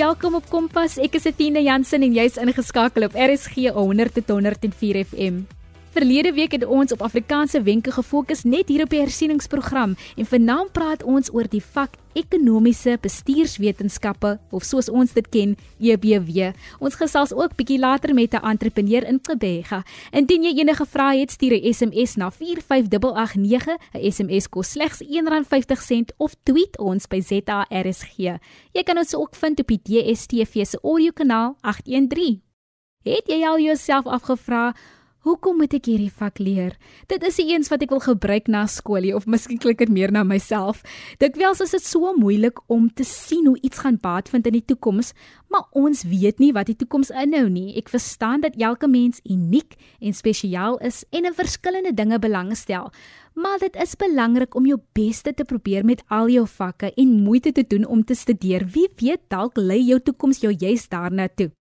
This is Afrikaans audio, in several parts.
welkom op Kompas. Ek is Etienne Jansen en jy's ingeskakel op RSG 100 tot 104 FM. Verlede week het ons op Afrikaanse wenke gefokus net hier op die hersieningsprogram en vanaand praat ons oor die vak ekonomiese bestuurswetenskappe of soos ons dit ken EBW. Ons gesels ook bietjie later met 'n entrepreneur in Gebega. Indien jy enige vrae het, stuur 'n SMS na 45889. 'n SMS kos slegs R1.50 of tweet ons by ZARSG. Jy kan ons ook vind op die DSTV se audio kanaal 813. Het jy al jouself afgevra Hoekom moet ek hierdie vak leer? Dit is die eens wat ek wil gebruik na skoolie of miskien klink dit meer na myself. Dikwels is dit so moeilik om te sien hoe iets gaan baat vind in die toekoms, maar ons weet nie wat die toekoms inhou nie. Ek verstaan dat elke mens uniek en spesiaal is en in verskillende dinge belangstel. Maar dit is belangrik om jou beste te probeer met al jou vakke en moeite te doen om te studeer. Wie weet dalk lei jou toekoms jou juist daarna toe.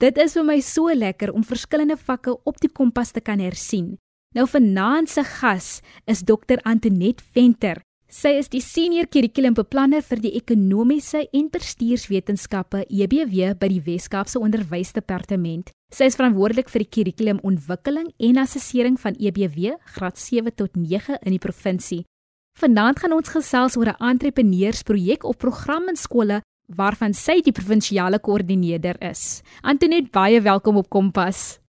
Dit is vir my so lekker om verskillende vakke op die kompas te kan hersien. Nou vanaand se gas is Dr Antonet Venter. Sy is die senior kurrikulumbeplanner vir die ekonomiese en bestuurswetenskappe EBW by die Wes-Kaapse Onderwysdepartement. Sy is verantwoordelik vir die kurrikulumontwikkeling en assessering van EBW graad 7 tot 9 in die provinsie. Vanaand gaan ons gesels oor 'n entrepreneursprojek of program in skole waarvan sy die provinsiale koördineerder is. Antoinette, baie welkom op Kompas.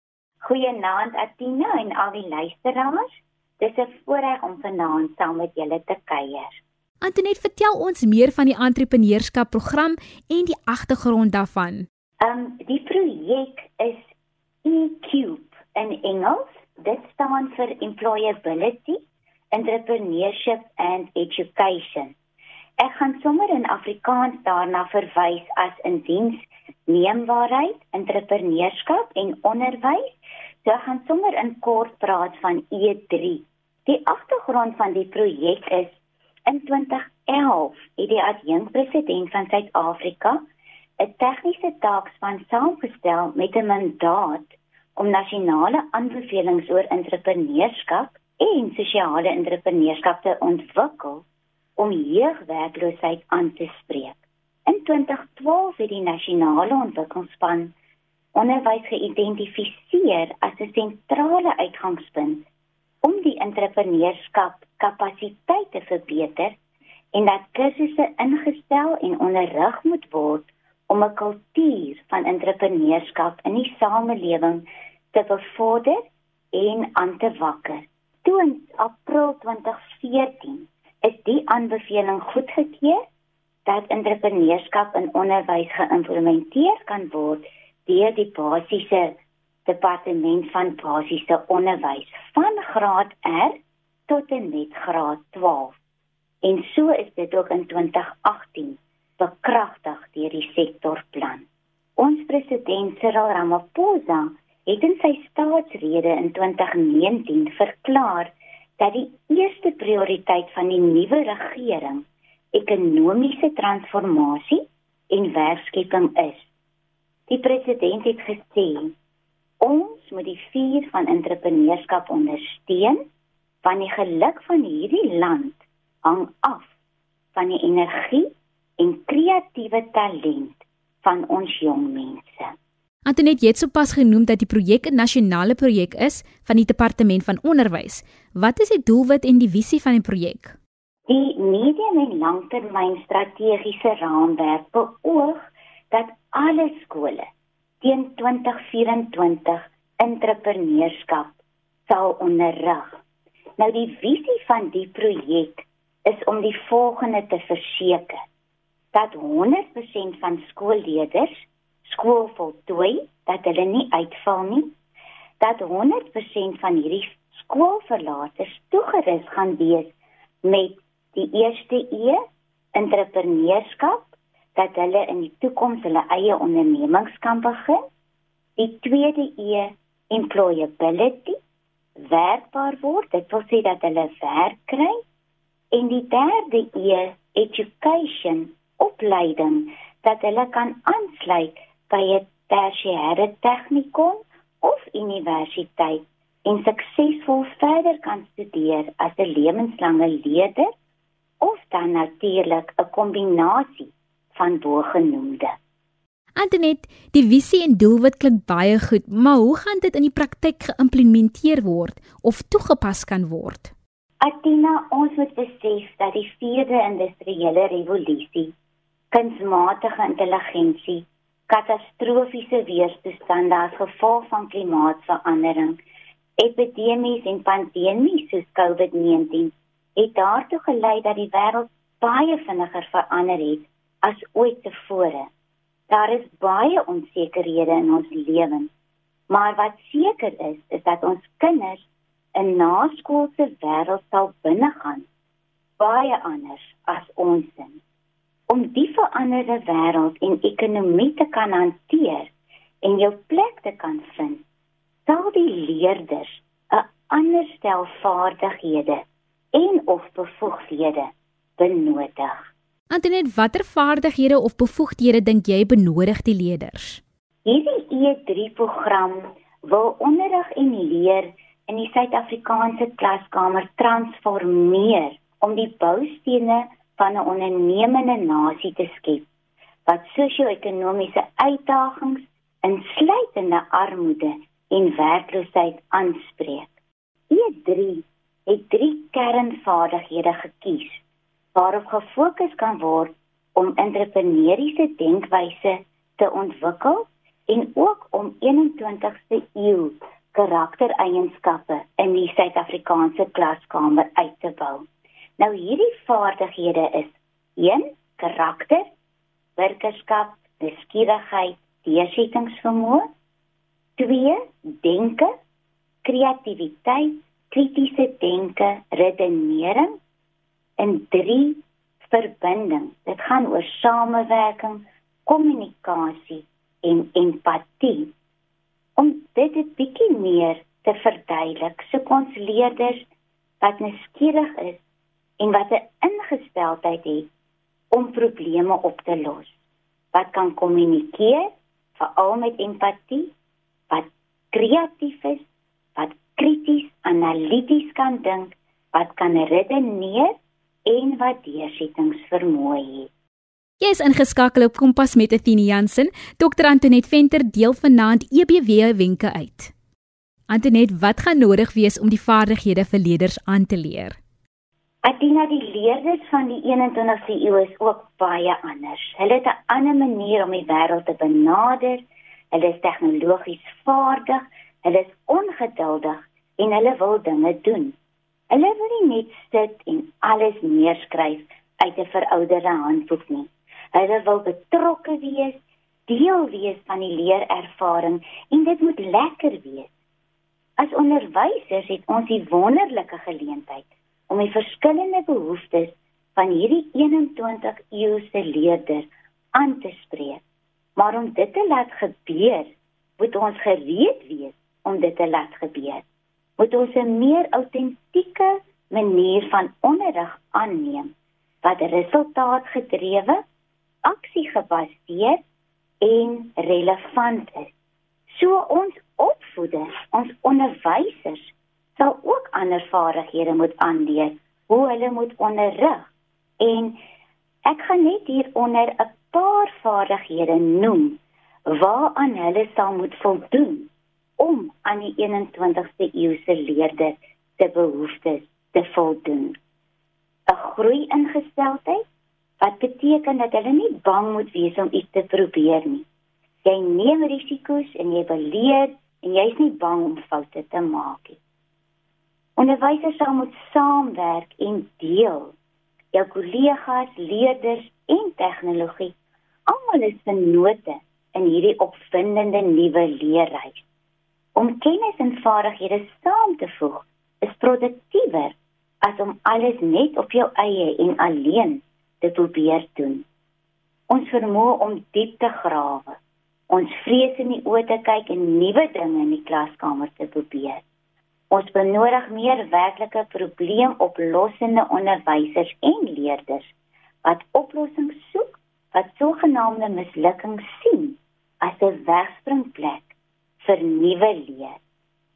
Goeienaand Atina en al die luisteraars. Dis 'n voorreg om vanaand saam met julle te kuier. Antoinette, vertel ons meer van die entrepreneurskap program en die agtergrond daarvan. Um die projek is eCube in Engels. Dit staan vir Employability, Entrepreneurship and Education. Ek gaan sommer in Afrikaans daarna verwys as in diens neembaarheid, entrepreneurskap en onderwys. So ek gaan sommer in kort praat van E3. Die agtergrond van die projek is in 2011 het die adjunkpresident van Suid-Afrika 'n tegniese taakspan saamgestel met 'n mandaat om nasionale aanbevelings oor entrepreneurskap en sosiale entrepreneurskap te ontwikkel om jeugwerkloosheid aan te spreek. In 2012 het die nasionale ontwikkelingsplan onderwys geïdentifiseer as 'n sentrale uitgangspunt om die entrepreneurskap kapasiteit te verbeter en dat kursusse ingestel en onderrig moet word om 'n kultuur van entrepreneurskap in die samelewing te bevorder en aan te wakker. Toe in April 2014 is die aanbeveling goedgekeur dat entrepreneurskap in onderwys geïmplementeer kan word deur die basiese departement van basiese onderwys van graad R tot en met graad 12. En so is dit ook in 2018 bekragtig deur die sektorplan. Ons president Cyril Ramaphosa het in sy staatsrede in 2019 verklaar dat die eerste prioriteit van die nuwe regering ekonomiese transformasie en werkskepping is. Die president het gesê ons moet die vuur van entrepreneurskap ondersteun want die geluk van hierdie land hang af van die energie en kreatiewe talent van ons jong mense. Antoinette het sopas genoem dat die projek 'n nasionale projek is van die departement van onderwys. Wat is die doelwit en die visie van die projek? Die medium en langtermyn strategiese raamwerk beoog dat alle skole teen 2024 entrepreneurskap sal onderrig. Nou die visie van die projek is om die volgende te verseker: dat 100% van skoolleerders skool voltooi dat hulle nie uitval nie dat 100% van hierdie skoolverlaters toegerus gaan wees met die eerste E entrepreneurskap dat hulle in die toekoms hulle eie ondernemings kan begin die tweede E employability werkbaar word dit wil sê dat hulle werk kry en die derde E education opleiding dat hulle kan aansluit by 'n tersiêre tegnikon of universiteit en suksesvol verder kan studeer as 'n lewenslange leerder of dan natuurlik 'n kombinasie van bogenoemde. Antonet, die visie en doelwit klink baie goed, maar hoe gaan dit in die praktyk geïmplementeer word of toegepas kan word? Atina, ons moet besef dat die 4de industriële revolusie, kunsmatige intelligensie, katastrofiese weerstoestande as gevolg van klimaatsverandering, epidemies en pandemies soos COVID-19, het daartoe gelei dat die wêreld baie vinniger verander het as ooit tevore. Daar is baie onsekerhede in ons lewens. Maar wat seker is, is dat ons kinders 'n naskoolse wêreld sal binnegaan, baie anders as ons sin. Om die veranderde wêreld en ekonomie te kan hanteer en jou plek te kan vind, sal die leerders 'n ander stel vaardighede en of bevoegdhede benodig. Antonet, watter vaardighede of bevoegdhede dink jy benodig die leerders? Hierdie E3 program wil onderrig en leer in die Suid-Afrikaanse klaskamer transformeer om die boustene van 'n ondernemende nasie te skep wat sosio-ekonomiese uitdagings insluitende armoede en werkloosheid aanspreek. E3 het drie kernvaardighede gekies waarop gefokus kan word om entrepreneuriese denkwyse te ontwikkel en ook om 21ste eeu karaktereienskappe in die Suid-Afrikaanse klaskamer uit te bou. Nou hierdie vaardighede is 1 karakter, burgerskap, beskikbaarheid, deursettingsvermoë, 2 denke, kreatiwiteit, kritiese denke, redenering en 3 verbinding. Dit gaan oor samewerking, kommunikasie en empatie. Om dit 'n bietjie meer te verduidelik, so ons leerders wat nuuskierig is en wat 'n ingesteldheid het om probleme op te los. Wat kan kommunikeer, veral met empatie, wat kreatief is, wat krities, analities kan dink, wat kan redeneer en wat deursettingsvermoë het. Jy is ingeskakel op Kompas met Athena Jansen. Dr Antoinette Venter deel vanaand EBW wenke uit. Antoinette, wat gaan nodig wees om die vaardighede vir leerders aan te leer? Athena, die leerders van die 21ste eeu is ook baie anders. Hulle het 'n ander manier om die wêreld te benader. Hulle is tegnologies vaardig, hulle is ongeduldig en hulle wil dinge doen. Hulle wil nie net sit en alles neerskryf uit 'n verouderde handboek nie. Hulle wil betrokke wees, deel wees van die leerervaring en dit moet lekker wees. As onderwysers het ons die wonderlike geleentheid om die verskillende behoeftes van hierdie 21 eeuse leerders aan te spreek. Maar om dit te laat gebeur, moet ons gereed wees om dit te laat gebeur moet ons 'n meer autentieke manier van onderrig aanneem wat resultaatgedrewe, aksiegebaseerd en relevant is. So ons opvoeders, ons onderwysers sal ook ander vaardighede moet aanleer hoe hulle moet onderrig en ek gaan net hieronder 'n paar vaardighede noem waaraan hulle sal moet voldoen om aan die 21ste eeuse leerders se behoeftes te voldoen. 'n Groei ingesteldheid wat beteken dat hulle nie bang moet wees om iets te probeer nie. Jy neem risiko's en jy beleer en jy's nie bang om foute te maak nie. Onderwysers sal moet saamwerk en deel. Jou kollegas, leerders en tegnologie almal is vennote in hierdie opwindende nuwe leerreis. Om kennis en vaardighede saam te voeg is produktiewer as om alles net op jou eie en alleen te probeer doen. Ons vermoë om diep te grawe, ons vrees in die oë te kyk en nuwe dinge in die klaskamer te probeer. Ons benodig meer werklike probleemoplossende onderwysers en leerders wat oplossings soek wat sogenaamde mislukkings sien as 'n wegspringplek vir nuwe leer.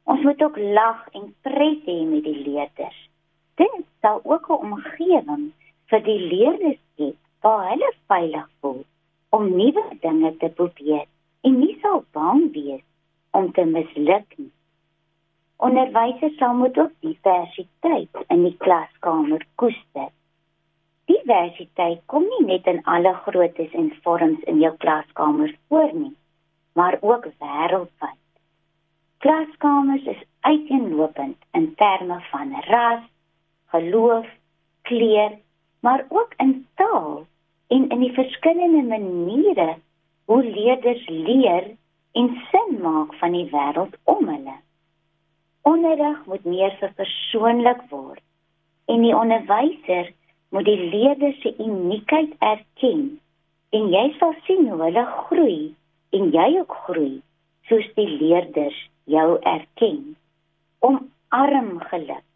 Ons moet ook lag en pret hê met die leerders. Dit sal ook 'n omgewing vir die leerders skep waar hulle veilig voel om nuwe dinge te probeer en nie sal bang wees om te misluk nie. Onderwysers sal moet ook diversiteit in die klaskamer koester. Diversiteit kom nie net in alle groottes en vorms in jou klaskamer voor nie, maar ook wêreldwyd. Klaskamers is uiteenlopend in terme van ras, geloof, kleur, maar ook in taal en in die verskillende maniere hoe leerders leer en sin maak van die wêreld om hulle. Onderrig moet meer verpersoonlik word. En die onderwyser moet die leerders se uniekheid erken. En jy sal sien hoe hulle groei en jy ook groei soos die leerders jou erken. Om arm geluk.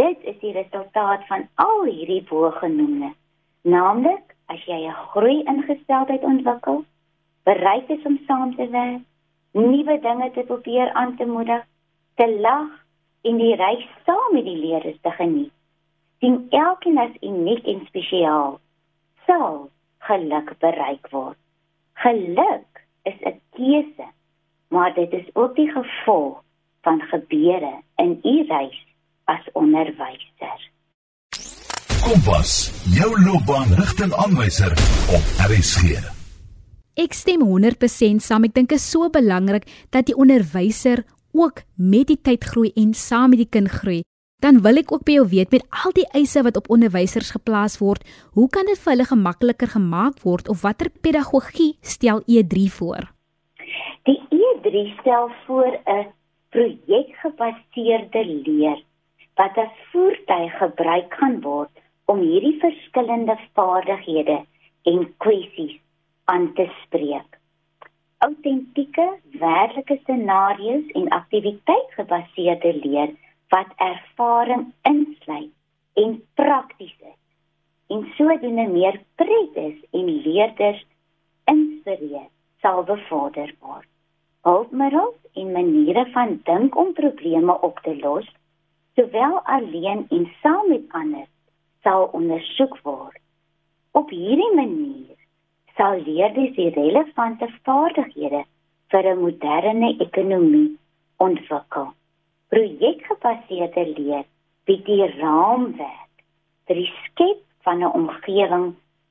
Dit is die resultaat van al hierdie bogenoemde. Naamlik as jy 'n groei ingesteldheid ontwikkel bereid is om saam te werk nuwe dinge te probeer aan te moedig te lag en die reis saam met die leerders te geniet. Sien elkeen as uniek en spesiaal. Sal geluk bereik word. Geluk is 'n keuse, maar dit is ook die gevolg van gebeure in u reis as onderwyser. Kompas, jou loopbaanrigtingaanwyser op RSG. Ek stem 100% saam. Ek dink dit is so belangrik dat die onderwyser ook met die tyd groei en saam met die kind groei, dan wil ek ook by jou weet met al die eise wat op onderwysers geplaas word, hoe kan dit vir hulle gemakliker gemaak word of watter pedagogie stel E3 voor? Die E3 stel voor 'n projekgebaseerde leer wat as voertuig gebruik gaan word om hierdie verskillende vaardighede en kwessies aan te spreek autentieke werklike scenario's en aktiwiteitgebaseerde leer wat ervaring insluit en prakties is en sodoende meer pret is en leerders inspireer sal bevorder word. Hulpmiddels en maniere van dink om probleme op te los, sowel alleen en saam met ander, sal ondersoek word. Op hierdie manier sal leerders die relevante vaardighede vir 'n moderne ekonomie ontwikkel. Projekgebaseerde leer bied die raamwerk vir die skep van 'n omgewing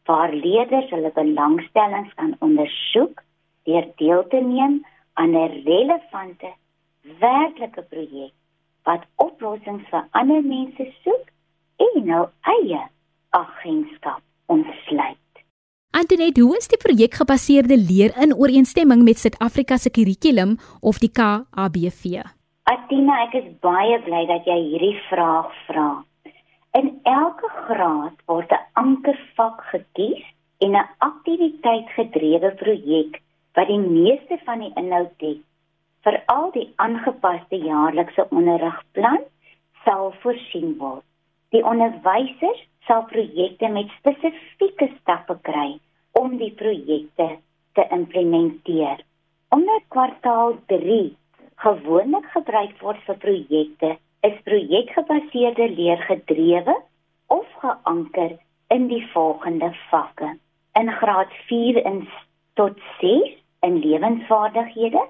waar leerders hulle belangstellings kan ondersoek deur deel te neem aan 'n relevante werklike projek wat oplossings vir ander mense soek en hul eie agentskap ontsluit. Antoinette, hoe is die projekgebaseerde leer in ooreenstemming met Suid-Afrika se kurrikulum of die KABV? Atina, ek is baie bly dat jy hierdie vraag vra. In elke graad word 'n ankervak gekies en 'n aktiwiteitgedrewe projek wat die meeste van die inhoud het vir al die aangepaste jaarlikse onderrigplan sal voorsien word. Die onderwysers sal projekte met spesifieke stappe kry om die projekte te implementeer. Omdat kwartaal 3 gewoonlik gebruik word vir projekte, is projekgebaseerde leer gedrewe of geanker in die volgende vakke. In graad 4 in tot 6 in lewensvaardighede,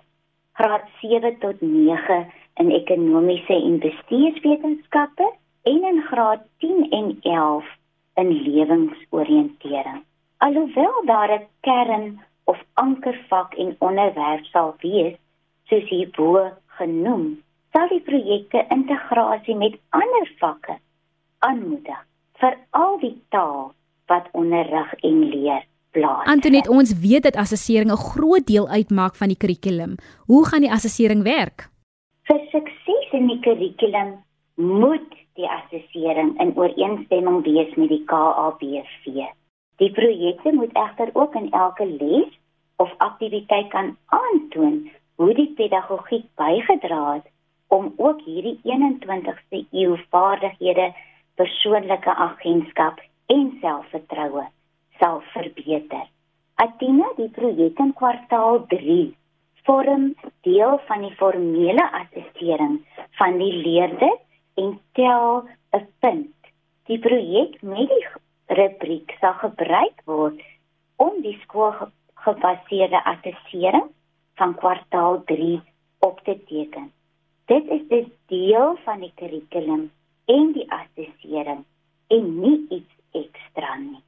graad 7 tot 9 in ekonomiese en bestuurswetenskappe en in graad 10 en 11 in lewensoriëntering. Alhoewel daar 'n kern of ankervak en onderwerp sal wees, soos hierbo genoem, sal die projekte integrasie met ander vakke aanmoedig vir al die taal wat onderrig en leer plaas. Antoinette, ons weet dat assessering 'n groot deel uitmaak van die kurrikulum. Hoe gaan die assessering werk? Vir sukses in die kurrikulum moet die assessering in ooreenstemming wees met die KABV. Die projekte moet egter ook in elke les of aktiwiteit kan aantoon hoe die pedagogiek bygedra het om ook hierdie 21ste eeu vaardighede, persoonlike agentskap en selfvertroue sal verbeter. Atina die projek in kwartaal 3 vorm deel van die formele assessering van die leerders en tel 'n punt. Die projek met die rubriek sal gebruik word om die skoolgebaseerde assessering van kwartaal 3 op te teken. Dit is dus deel van die kurrikulum en die assessering en nie iets ekstra nie.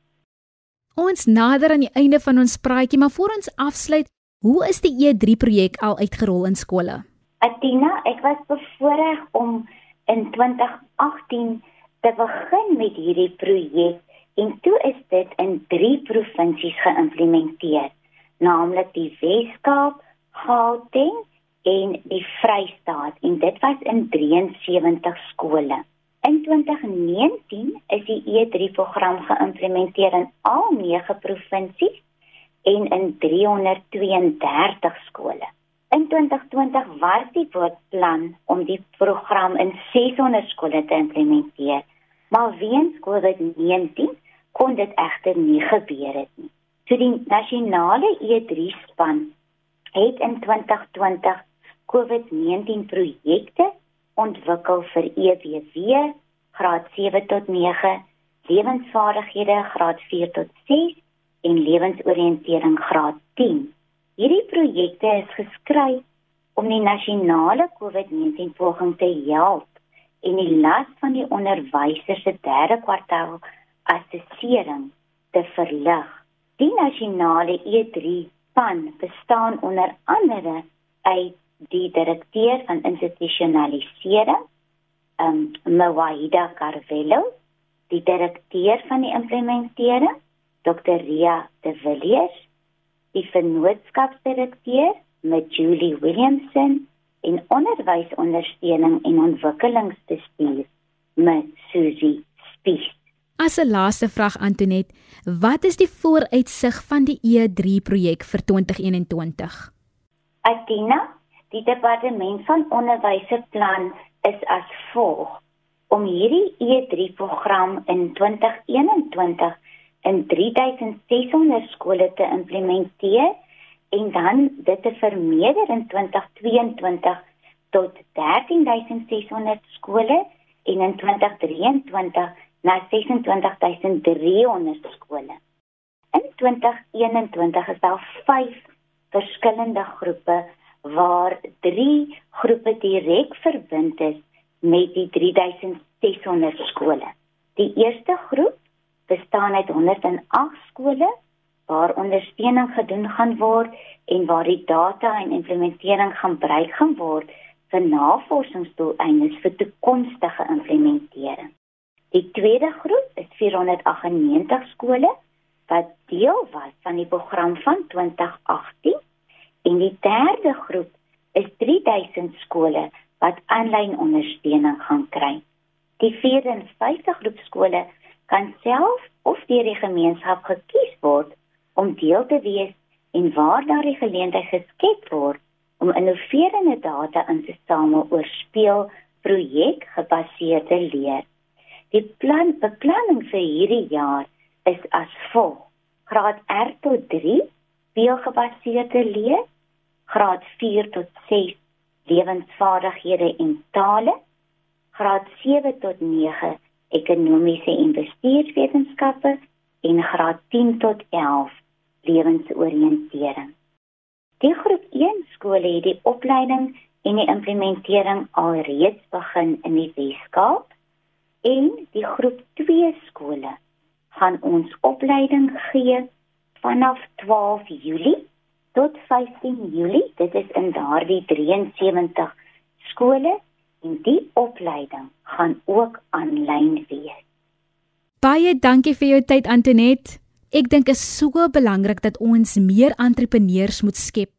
Ons nader aan die einde van ons praatjie, maar voor ons afsluit, hoe is die E3 projek al uitgerol in skole? Atina, ek was bevoorreg om in 2018 te begin met hierdie projek en toe is dit in 3 provinsies geïmplementeer, naamlik die Wes-Kaap, Gauteng en die Vrystaat en dit was in 73 skole. In 2019 is die E3 program geïmplementeer in al 9 provinsies en in 332 skole. In 2020 was die voorplan om die program in 600 skole te implementeer, maar weens COVID-19 kon dit egter nie gebeur het nie. So die nasionale E3 span het in 2020 COVID-19 projekte ontwikkel vir EWW graad 7 tot 9, lewensvaardighede graad 4 tot 6 en lewensoriëntering graad 10. Hierdie projekte is geskryf om die nasionale COVID-19 poging te help en die las van die onderwysers se derde kwartaal assessering te verlig. Die nasionale E3 span bestaan onder andere uit die direkteur van institusionalisering, um Mawahida Carvello, die direkteur van die implementering, Dr. Ria De Villiers, die vennootskapsdirekteur met Julie Williamson en onderwysondersteuning en ontwikkelingsbestuur met Susie Spies. As 'n laaste vraag Antonet, wat is die vooruitsig van die E3 projek vir 2021? Atina, die departement van onderwys se plan is as volg om hierdie E3 program in 2021 in 3600 skole te implementeer en dan dit te vermeerder in 2022 tot 13600 skole en in 2023 na 26300 skole. In 2021 is daar 5 verskillende groepe waar 3 groepe direk verbind is met die 3600 skole. Die eerste groep bestaan uit 108 skole waar ondersteuning gedoen gaan word en waar die data en implementering gaan gebruik gaan word vir navorsingsdoeleindes vir toekomstige implementering. Die tweede groep is 498 skole wat deel was van die program van 2018 en die derde groep is 3000 skole wat aanlyn ondersteuning gaan kry. Die vierde en vyfde groep skole kan self of deur die gemeenskap gekies word om deel te wees en waar daar die geleentheid geskep word om innoverende data in te samel oor speel projek gebaseerde leer. Die plan beplanning vir hierdie jaar is as volg: Graad R tot 3 speelgebaseerde leer, graad 4 tot 6 lewensvaardighede en tale, graad 7 tot 9 ekonomiese en bestuurswetenskappe. En graad 10 tot 11 lewensoriëntering. Die groep 1 skole het die opleiding en die implementering alreeds begin in die Weskaap en die groep 2 skole gaan ons opleiding gee vanaf 12 Julie tot 15 Julie. Dit is in daardie 73 skole en die opleiding gaan ook aanlyn wees. Baie dankie vir jou tyd Antonet. Ek dink is so belangrik dat ons meer entrepreneurs moet skep.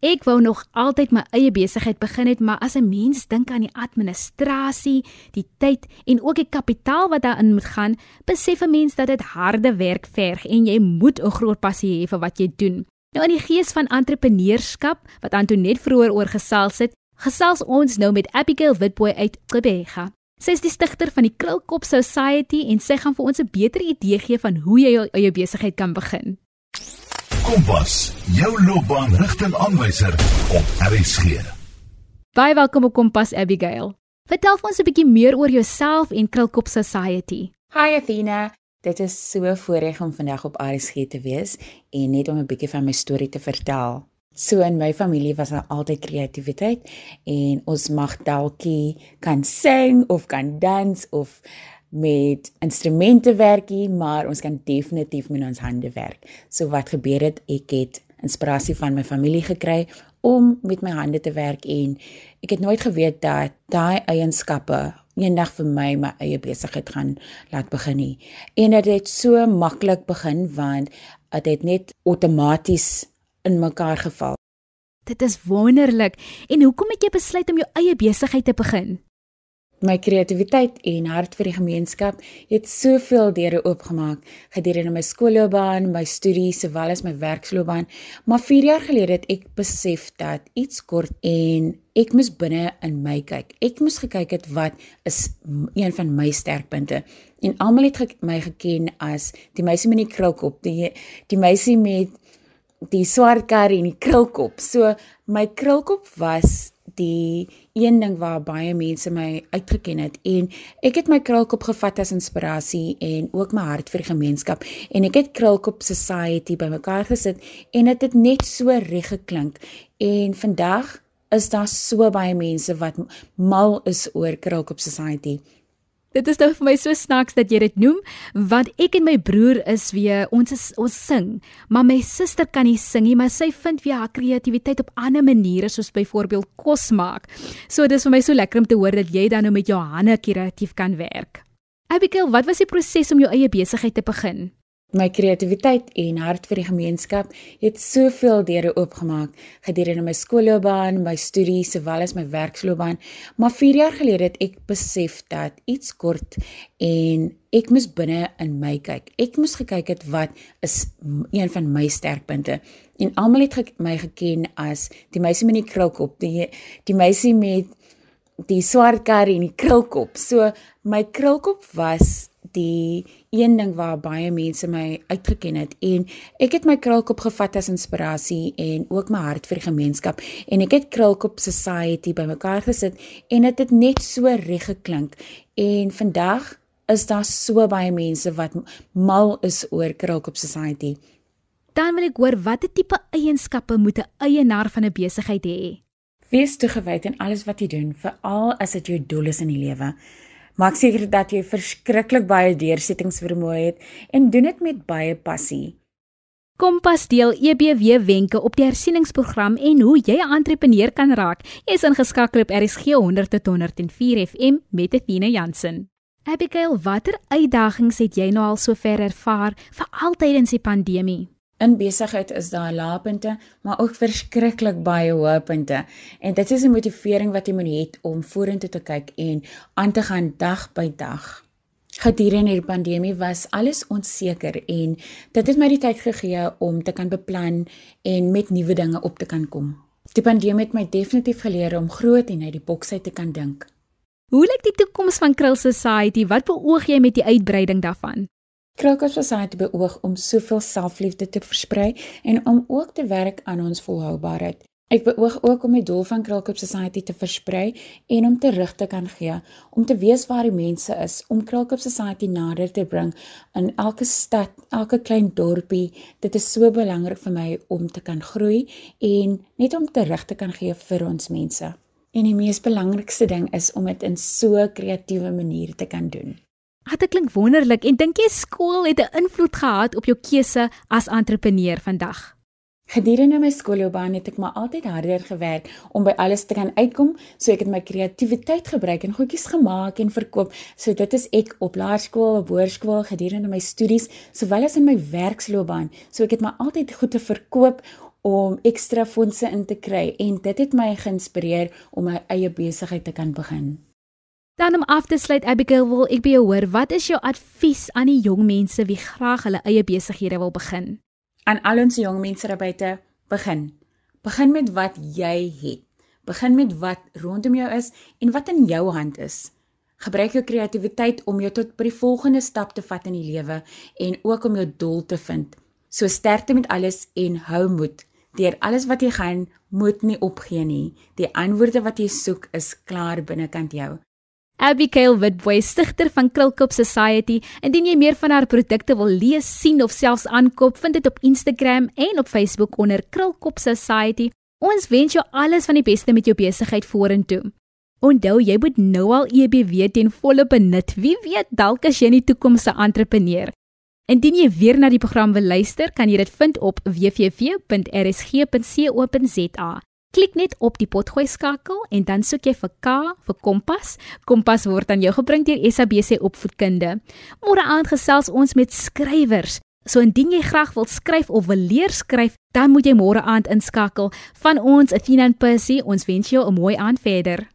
Ek wou nog altyd my eie besigheid begin het, maar as 'n mens dink aan die administrasie, die tyd en ook die kapitaal wat daarin moet gaan, besef 'n mens dat dit harde werk verg en jy moet 'n groot passie hê vir wat jy doen. Nou in die gees van entrepreneurskap wat Antonet vroeër oor gesels het, gesels ons nou met Abigail Witboy uit Gqeberha. Sy is die stigter van die Krulkop Society en sy gaan vir ons 'n beter idee gee van hoe jy jou eie besigheid kan begin. Kompas, jou loopbaanrigtingaanwyser op RSG. Baie welkom op Kompas Abigail. Vertel vir ons 'n bietjie meer oor jouself en Krulkop Society. Hi Athena. Dit is so voorreg om vandag op RSG te wees en net om 'n bietjie van my storie te vertel. So in my familie was daar altyd kreatiwiteit en ons mag dalkie kan sing of kan dans of met instrumente werkie, maar ons kan definitief met ons hande werk. So wat gebeur het, ek het inspirasie van my familie gekry om met my hande te werk en ek het nooit geweet dat daai eienskappe eendag vir my my eie besigheid gaan laat begin nie. En dit het so maklik begin want dit het net outomaties in mekaar geval. Dit is wonderlik. En hoekom het jy besluit om jou eie besigheid te begin? My kreatiwiteit en hart vir die gemeenskap het soveel deure oopgemaak gedurende my skoolloopbaan, my studies sowel as my werksloopbaan. Maar 4 jaar gelede het ek besef dat iets kort en ek moes binne in my kyk. Ek moes gekyk het wat is een van my sterkpunte. En almal het ge my geken as die meisie met die krulkop, die die meisie met die swart kar en die krulkop. So my krulkop was die een ding waar baie mense my uitgeken het en ek het my krulkop gevat as inspirasie en ook my hart vir die gemeenskap en ek het krulkop society bymekaar gesit en dit het, het net so reg geklink. En vandag is daar so baie mense wat mal is oor krulkop society Dit is nou vir my so snaaks dat jy dit noem, want ek en my broer is weer ons is, ons sing, maar my suster kan nie sing nie, maar sy vind weer haar kreatiwiteit op ander maniere soos byvoorbeeld kos maak. So dis vir my so lekker om te hoor dat jy dan nou met jou hande kreatief kan werk. Abigail, wat was die proses om jou eie besigheid te begin? My kreatiwiteit en hart vir die gemeenskap het soveel deure oopgemaak gedurende my skoolloopbaan, my studies sowel as my werksloopbaan. Maar 4 jaar gelede het ek besef dat iets kort en ek moes binne in my kyk. Ek moes gekyk het wat is een van my sterkpunte. En almal het ge my geken as die meisie met die krulkop, die die meisie met die swart kar en die krulkop. So my krulkop was die een ding waar baie mense my uitgeken het en ek het my krulkop gevat as inspirasie en ook my hart vir die gemeenskap. En ek het krulkop society bymekaar gesit en dit het, het net so reg geklink. En vandag is daar so baie mense wat mal is oor krulkop society. Dan wil ek hoor watter tipe eienskappe moet 'n eienaar van 'n besigheid hê? Wees toegewyd in alles wat jy doen veral as dit jou doel is in die lewe Maak seker dat jy verskriklik baie deursettingsvermoë het en doen dit met baie passie. Kompas deel EBW wenke op die hersieningsprogram en hoe jy 'n entrepreneur kan raak. Jy is ingeskakel op RSG 100 tot 104 FM met Athena Jansen. Abigail, watter uitdagings het jy nou al sover ervaar vir altyd in die pandemie? In besigheid is daar laagpunte, maar ook verskriklik baie hoëpunte. En dit is 'n motivering wat jy moet hê om vorentoe te kyk en aan te gaan dag by dag. Gedurende die pandemie was alles onseker en dit het my die tyd gegee om te kan beplan en met nuwe dinge op te kan kom. Die pandemie het my definitief geleer om groot en uit die boks uit te kan dink. Hoe lyk die toekoms van Krill Society? Wat beoog jy met die uitbreiding daarvan? Krokus Society beoog om soveel selfliefde te versprei en om ook te werk aan ons volhoubaarheid. Ek beoog ook om die doel van Krokus Society te versprei en om terug te kan gee, om te weet waar die mense is, om Krokus Society nader te bring in elke stad, elke klein dorpie. Dit is so belangrik vir my om te kan groei en net om terug te kan gee vir ons mense. En die mees belangrikste ding is om dit in so kreatiewe manier te kan doen. Dit klink wonderlik en dink jy skool het 'n invloed gehad op jou keuse as entrepreneur vandag? Gedurende my skoolloopbaan het ek maar altyd harder gewerk om by alles te kan uitkom, so ek het my kreatiwiteit gebruik en goedjies gemaak en verkoop. So dit is ek op laerskool, op hoërskool, gedurende my studies, sowel as in my werksloopbaan. So ek het maar altyd goed te verkoop om ekstra fondse in te kry en dit het my geïnspireer om my eie besigheid te kan begin. Dan om af te sluit Abigail wil ek by jou hoor, wat is jou advies aan die jong mense wie graag hulle eie besighede wil begin? Aan al ons jong mense daar buite, begin. Begin met wat jy het. Begin met wat rondom jou is en wat in jou hand is. Gebruik jou kreatiwiteit om jou tot by die volgende stap te vat in die lewe en ook om jou doel te vind. So sterkte met alles en hou moed. Deur alles wat jy gaan, moet nie opgee nie. Die antwoorde wat jy soek is klaar binnekant jou. Abigail Witboy, stigter van Krulkop Society. Indien jy meer van haar produkte wil lees, sien of selfs aankoop, vind dit op Instagram en op Facebook onder Krulkop Society. Ons wens jou alles van die beste met jou besigheid vorentoe. Onthou, jy moet nou al EBW ten volle benut. Wie weet, dalk as jy 'n toekomstige entrepreneur. Indien jy weer na die program wil luister, kan jy dit vind op www.rsg.co.za. Klik net op die potgooi skakel en dan soek jy vir K vir Kompas. Kompas word aan jou gebring deur SABC Opvoedkunde. Môre aand gesels ons met skrywers. So indien jy graag wil skryf of wil leer skryf, dan moet jy môre aand inskakel van ons Athena and Percy. Ons wens jou 'n mooi aand verder.